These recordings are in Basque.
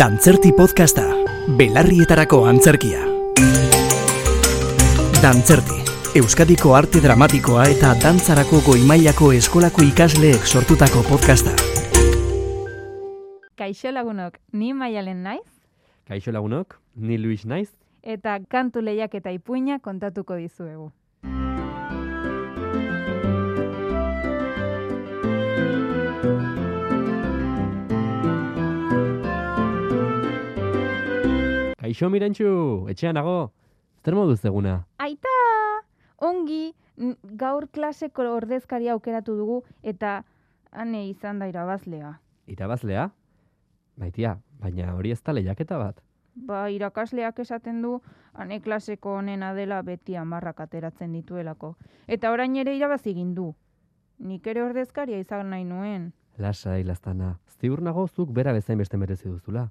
Dantzerti podcasta, belarrietarako antzerkia. Dantzerti, Euskadiko arte dramatikoa eta dantzarako goimailako eskolako ikasleek sortutako podcasta. Kaixo lagunok, ni maialen naiz, Kaixo lagunok, ni Luis naiz, eta kantu lehiak eta ipuina kontatuko dizuegu. Kaixo mirentxu, etxean nago, zer moduz eguna? Aita! Ongi, gaur klaseko ordezkaria aukeratu dugu, eta ane izan da irabazlea. Irabazlea? Maitia, baina hori ez da lehiaketa bat. Ba, irakasleak esaten du, ane klaseko onena dela beti amarrak ateratzen dituelako. Eta orain ere irabazi egin du. Nik ere ordezkaria izan nahi nuen. Lasai, lastana, ziur nago zuk bera bezain beste merezi duzula.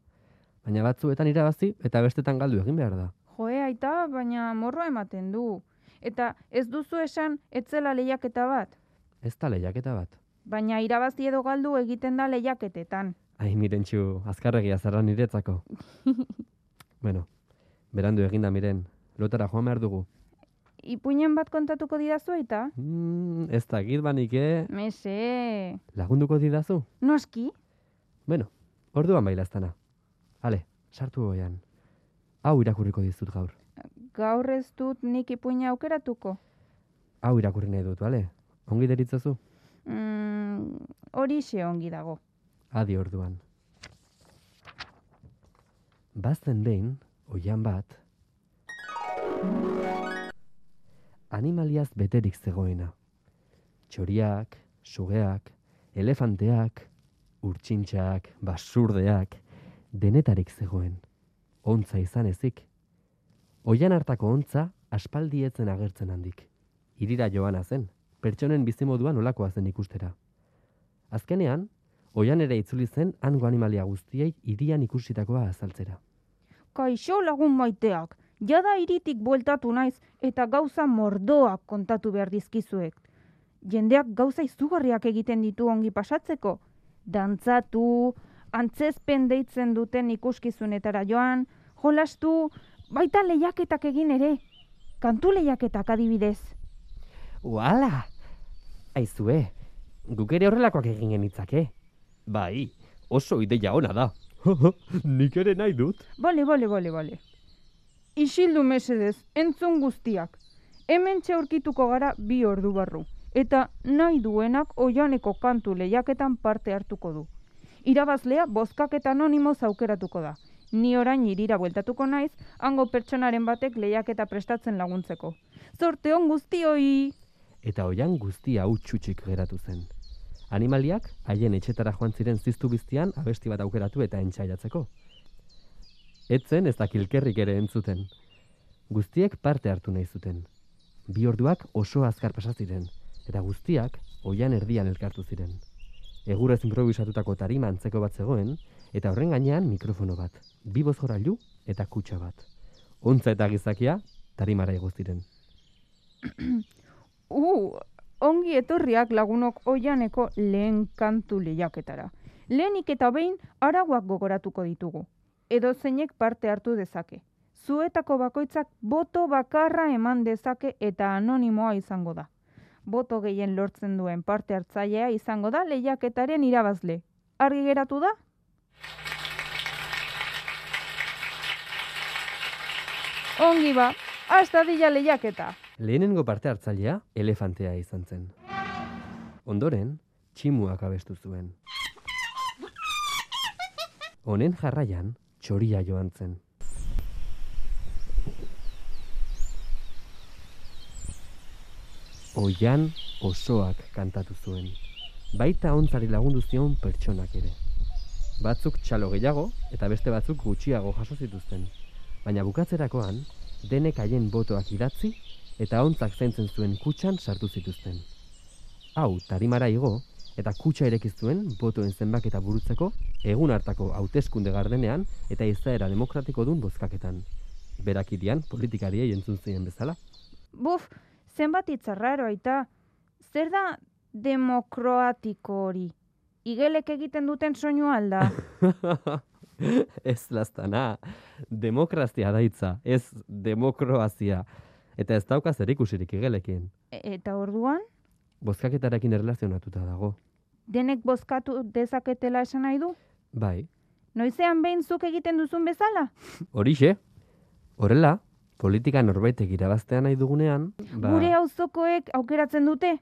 Baina batzuetan irabazi eta bestetan galdu egin behar da. Joe, aita, baina morroa ematen du. Eta ez duzu esan etzela lehiaketa bat. Ez da lehiaketa bat. Baina irabazi edo galdu egiten da lehiaketetan. Ai, mirentxu, azkarregia zara niretzako. bueno, berandu eginda miren, lotara joan behar dugu. Ipuinen bat kontatuko didazu eta? Mm, ez da banik, eh? Mese, Lagunduko didazu? noski? Bueno, orduan bai lastana. Ale, sartu goian. Hau irakurriko dizut gaur. Gaur ez dut nik ipuina aukeratuko. Hau irakurri nahi dut, bale? Ongi deritzozu? Mm, horixe ongi dago. Adi orduan. Bazen behin, oian bat, animaliaz beterik zegoena. Txoriak, sugeak, elefanteak, urtsintxak, basurdeak, denetarik zegoen. Ontza izan ezik. Oian hartako ontza aspaldietzen agertzen handik. Irira joana zen, pertsonen bizimoduan olakoa zen ikustera. Azkenean, oian ere itzuli zen hango animalia guztiei irian ikusitakoa azaltzera. Kaixo lagun maiteak, jada iritik bueltatu naiz eta gauza mordoak kontatu behar dizkizuek. Jendeak gauza izugarriak egiten ditu ongi pasatzeko. Dantzatu, antzezpen deitzen duten ikuskizunetara joan, jolastu, baita lehiaketak egin ere. Kantu lehiaketak adibidez. Uala! Aizue, guk ere horrelakoak egin genitzake. Bai, oso ideia ona da. Nik ere nahi dut. Bale, bale, bale, bale. Isildu mesedez, entzun guztiak. Hemen aurkituko gara bi ordu barru. Eta nahi duenak oianeko kantu lehiaketan parte hartuko du. Irabazlea bozkaketa anonimoz aukeratuko da. Ni orain irira bueltatuko naiz, hango pertsonaren batek lehiaketa prestatzen laguntzeko. Zorte on guztioi! Eta oian guztia utxutxik geratu zen. Animaliak haien etxetara joan ziren ziztu biztian abesti bat aukeratu eta entzaiatzeko. Etzen ez da kilkerrik ere entzuten. Guztiek parte hartu nahi zuten. Bi orduak oso azkar pasa ziren, eta guztiak oian erdian elkartu ziren. Egurez improvisatutako tarima antzeko bat zegoen, eta horren gainean mikrofono bat, bi bozgorailu eta kutsa bat. Ontza eta gizakia tarimara igo ziren. Uh, ongi etorriak lagunok oianeko lehen kantu lehiaketara. Lehenik eta behin araguak gogoratuko ditugu. Edo zeinek parte hartu dezake. Zuetako bakoitzak boto bakarra eman dezake eta anonimoa izango da. Boto gehien lortzen duen parte hartzailea izango da lehiaketaren irabazle. Argi geratu da? Ongi ba, hasta dila lehiaketa. Lehenengo parte hartzailea elefantea izan zen. Ondoren, tximuak abestu zuen. Honen jarraian, txoria joan zen. Oian osoak kantatu zuen. Baita ontzari lagundu zion pertsonak ere. Batzuk txalo gehiago eta beste batzuk gutxiago jaso zituzten. Baina bukatzerakoan, denek haien botoak idatzi eta ontzak zentzen zuen kutxan sartu zituzten. Hau, tarimara igo, eta kutxa irekiz zuen botoen zenbaketa burutzeko egun hartako hauteskunde gardenean eta izaera demokratiko dun bozkaketan. Berakirian politikariei entzun zien bezala. Buf, zenbat hitz raro aita. Zer da demokratiko hori? Igelek egiten duten soinu alda. ez lastana, demokrazia daitza, ez demokroazia. Eta ez dauka zer ikusirik igelekin. E- eta orduan, Bozkaketarekin erlazionatuta dago. denek bozkatu dezaketela esan nahi du? Bai, Noizean behin zuk egiten duzun bezala? horixe, horrela, politika norbaitek irabaztea nahi dugunean, ba, Gure auzokoek aukeratzen dute?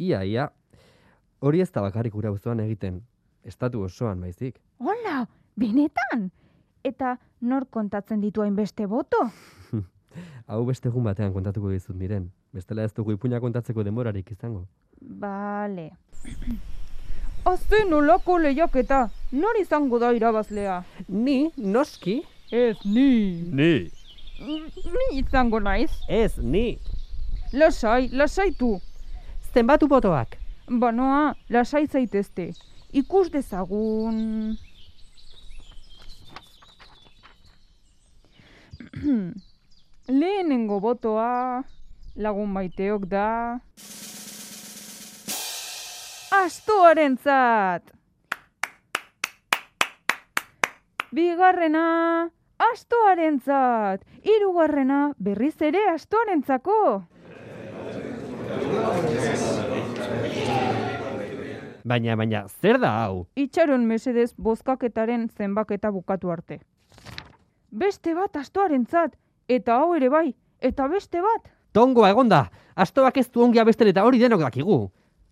ia, ia, hori ez da bakarrik gure auzoan egiten, estatu osoan baizik. Hola, benetan? Eta nor kontatzen ditu hainbeste boto? Hau beste egun batean kontatuko dizut miren, bestela ez dugu ipuina kontatzeko denborarik izango. Bale. Azte nolako lehiaketa, nor izango da irabazlea? Ni, noski? Ez ni. Ni. Ni izango naiz. Ez, ni. Lasai, lasaitu. Zenbatu botoak. Banoa, lasai zaitezte. Ikus dezagun... Lehenengo botoa lagun maiteok da... Astoarentzat! Bigarrena, astoarentzat! Hirugarrena, berriz ere astoarentzako! Baina, baina, zer da hau? Itxaron mesedez bozkaketaren zenbaketa bukatu arte. Beste bat astoarentzat, eta hau ere bai, eta beste bat. Tongoa egonda, astoak ez du ongia bestel eta hori denok dakigu.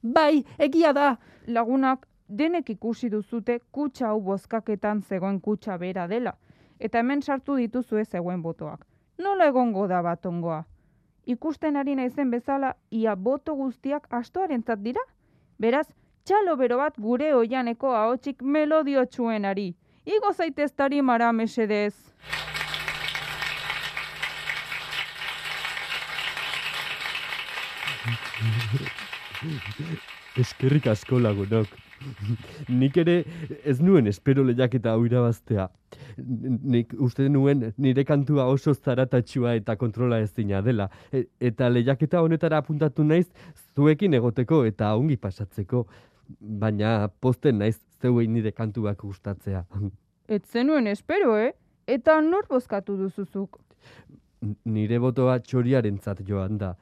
Bai, egia da. Lagunak denek ikusi duzute kutsa hau bozkaketan zegoen kutsa bera dela, eta hemen sartu dituzue zegoen botoak. Nola egongo da bat ongoa? Ikusten ari naizen bezala, ia boto guztiak astoarentzat dira? Beraz, txalo bero bat gure oianeko ahotsik melodiotsuenari. Igo zaitez tarimara mesedez. Eskerrik asko lagunok. Nik ere ez nuen espero lehiaketa hau irabaztea. Nik uste nuen nire kantua oso zaratatxua eta kontrola ezina dela. E- eta lehiaketa honetara apuntatu naiz zuekin egoteko eta ongi pasatzeko. Baina posten naiz zeuei nire kantuak gustatzea. Ez zenuen espero, eh? Eta nor bozkatu duzuzuk? Nire botoa txoriarentzat joan da.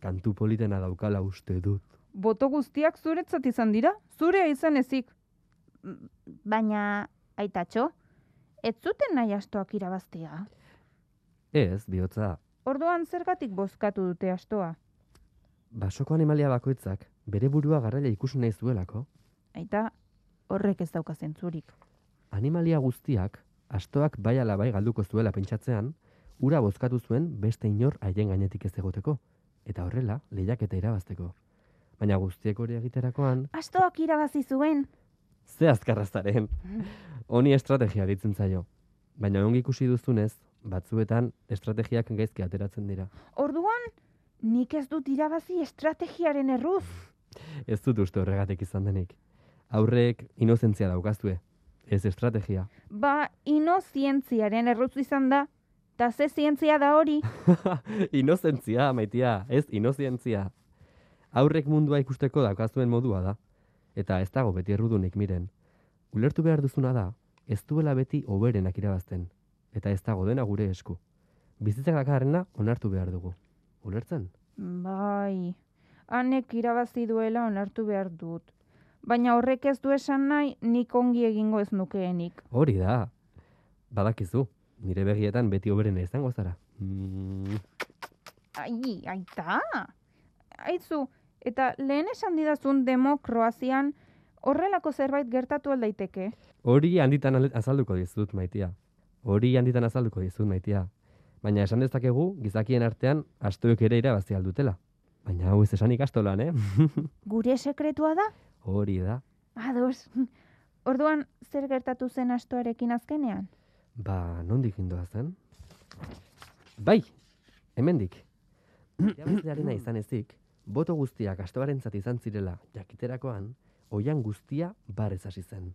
Kantu politena daukala uste dut. Boto guztiak zuretzat izan dira? Zurea izan ezik. Baina, aitatxo, ez zuten nahi astoak irabaztea. Ez, bihotza, Orduan zergatik bozkatu dute astoa? basoko animalia bakoitzak bere burua garraila ikusi nahi zuelako. Aita, horrek ez dauka zentzurik. Animalia guztiak, astoak bai ala bai galduko zuela pentsatzean, ura bozkatu zuen beste inor haien gainetik ez egoteko, eta horrela lehiaketa irabazteko. Baina guztiek hori egiterakoan, Astoak irabazi zuen. ze azkarrazaren. Honi estrategia ditzen zaio. Baina ongi ikusi duzunez, batzuetan estrategiak gaizki ateratzen dira. Orduan, nik ez dut irabazi estrategiaren erruz. Ez dut uste horregatik izan denik. Aurrek inozentzia daukazue, ez estrategia. Ba, inozientziaren erruz izan da. Ta ze zientzia da hori? inozentzia, maitia, ez inozientzia. Aurrek mundua ikusteko daukazuen modua da. Eta ez dago beti errudunik miren. Ulertu behar duzuna da, ez duela beti oberenak irabazten. Eta ez dago dena gure esku. Bizitzak dakarrena onartu behar dugu. Ulertzen? Bai, hanek irabazi duela onartu behar dut. Baina horrek ez du esan nahi nik ongi egingo ez nukeenik. Hori da. Badakizu, nire begietan beti oberena izango zara. Mm, Ai, aita! Aizu, eta lehen esan didazun demo Kroazian horrelako zerbait gertatu aldaiteke. Hori handitan azalduko dizut, maitia. Hori handitan azalduko dizut, maitia. Baina esan dezakegu, gizakien artean, astoek ere irabazi aldutela. Baina hau ez esan ikastolan, eh? Gure sekretua da? Hori da. Ados. Orduan, zer gertatu zen astoarekin azkenean? Ba, nondik indoa zen? Bai, hemendik. Irabazlearena izan ezik, boto guztiak astoarentzat izan zirela jakiterakoan, oian guztia barez hasi zen.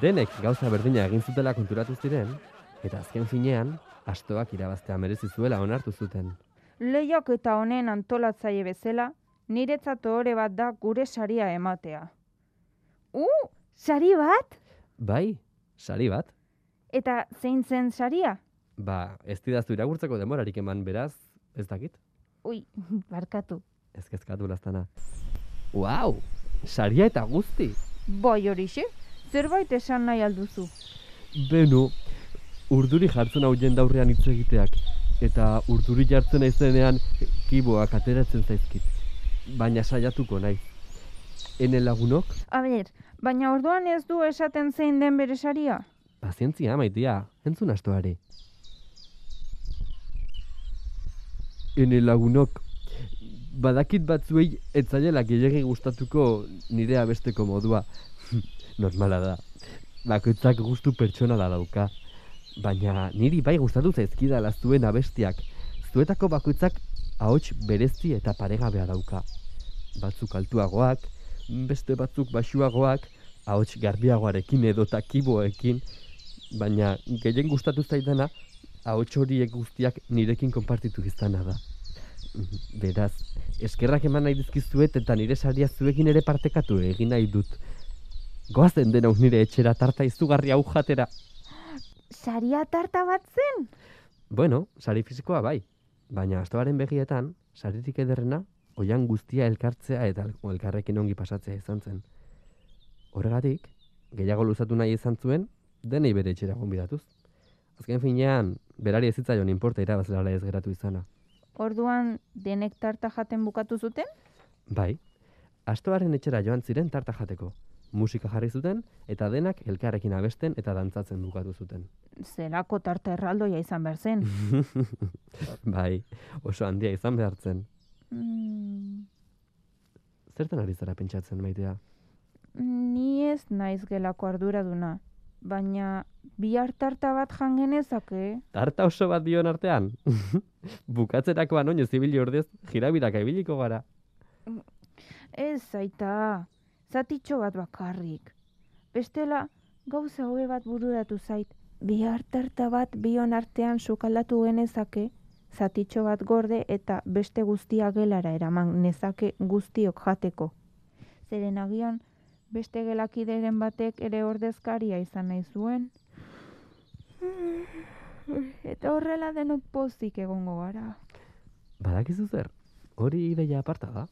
Denek gauza berdina egin zutela konturatu ziren, eta azken finean, astoak irabaztea merezi zuela onartu zuten. Lehiak eta honen antolatzaile bezala, niretzat ohore bat da gure saria ematea. Uh, sari bat? Bai, sari bat. Eta zein zen saria? Ba, ez didaztu irakurtzeko demorarik eman beraz, ez dakit. Ui, barkatu. Ez kezkatu lastana. Wow, saria eta guzti. Bai horixe, zerbait esan nahi alduzu. Beno, urduri jartzen hau jendaurrean hitz egiteak. Eta urduri jartzen naizenean kiboak ateratzen zaizkit. Baina saiatuko naiz. Ene lagunok, A ber, Baina orduan ez du esaten zein den bere saria? pazientzia maitia, entzun astoare. Ene lagunok, badakit batzuei etzaiela gehiagi gustatuko nire abesteko modua. Normala da. Bakoitzak gustu pertsonala dauka. Baina niri bai gustatu zaizkidala zuen abestiak. Zuetako bakoitzak ahots berezi eta paregabea dauka. Batzuk altuagoak, beste batzuk baxuagoak, ahots garbiagoarekin edo takiboekin, baina gehien gustatu zaidana ahots horiek guztiak nirekin konpartitu izana da. Beraz, eskerrak eman nahi dizkizuet eta nire saria zuekin ere partekatu egin nahi dut. Goazen denok nire etxera tarta izugarri hau jatera. saria tarta bat zen? Bueno, sari fisikoa bai, baina astoaren begietan, saririk ederrena, oian guztia elkartzea eta el- elkarrekin ongi pasatzea izan zen. Horregatik, gehiago luzatu nahi izan zuen, denei bere etxera gonbidatuz. Azken finean, berari ez zitzaion inporta irabazlala ez geratu izana. Orduan denek tarta jaten bukatu zuten? Bai, astoaren etxera joan ziren tarta jateko. Musika jarri zuten eta denak elkarrekin abesten eta dantzatzen bukatu zuten. Zelako tarta erraldoia izan behar zen. bai, oso handia izan behar zen. Mm, Zertan ari zara pentsatzen maitea? ni ez naiz gelako arduraduna. Baina bihar tarta bat jan genezake? Tarta oso bat dion artean? Bukatzerakoan oinez ibili ordez, jirabiraka ibiliko gara. Ez zaita, zatitxo bat bakarrik. Bestela, gauza hobe bat bururatu zait. Bihar tarta bat bion artean sukaldatu genezake, zatitxo bat gorde eta beste guztia gelara eraman nezake guztiok jateko. Zeren agian, beste gelakideren batek ere ordezkaria izan nahi zuen. Eta horrela denok pozik egongo gara. Badakizu zer, hori ideia aparta da.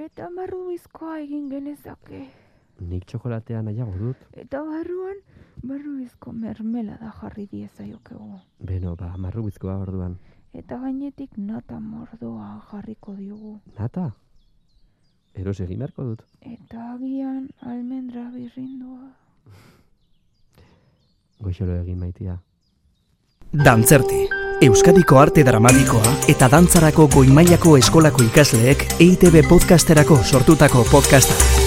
Eta marrubizkoa egin genezake. Nik txokolatea nahiago dut. Eta barruan, barrubizko mermelada jarri diezaiokegu. Beno, ba, marrubizkoa orduan. Eta gainetik nata mordoa jarriko diogu. Nata? Eros egin beharko dut. Eta agian almendra birrindua. Goixolo egin maitia. Dantzerti. Euskadiko arte dramatikoa eta dantzarako goimailako eskolako ikasleek EITB podcasterako sortutako podcasta.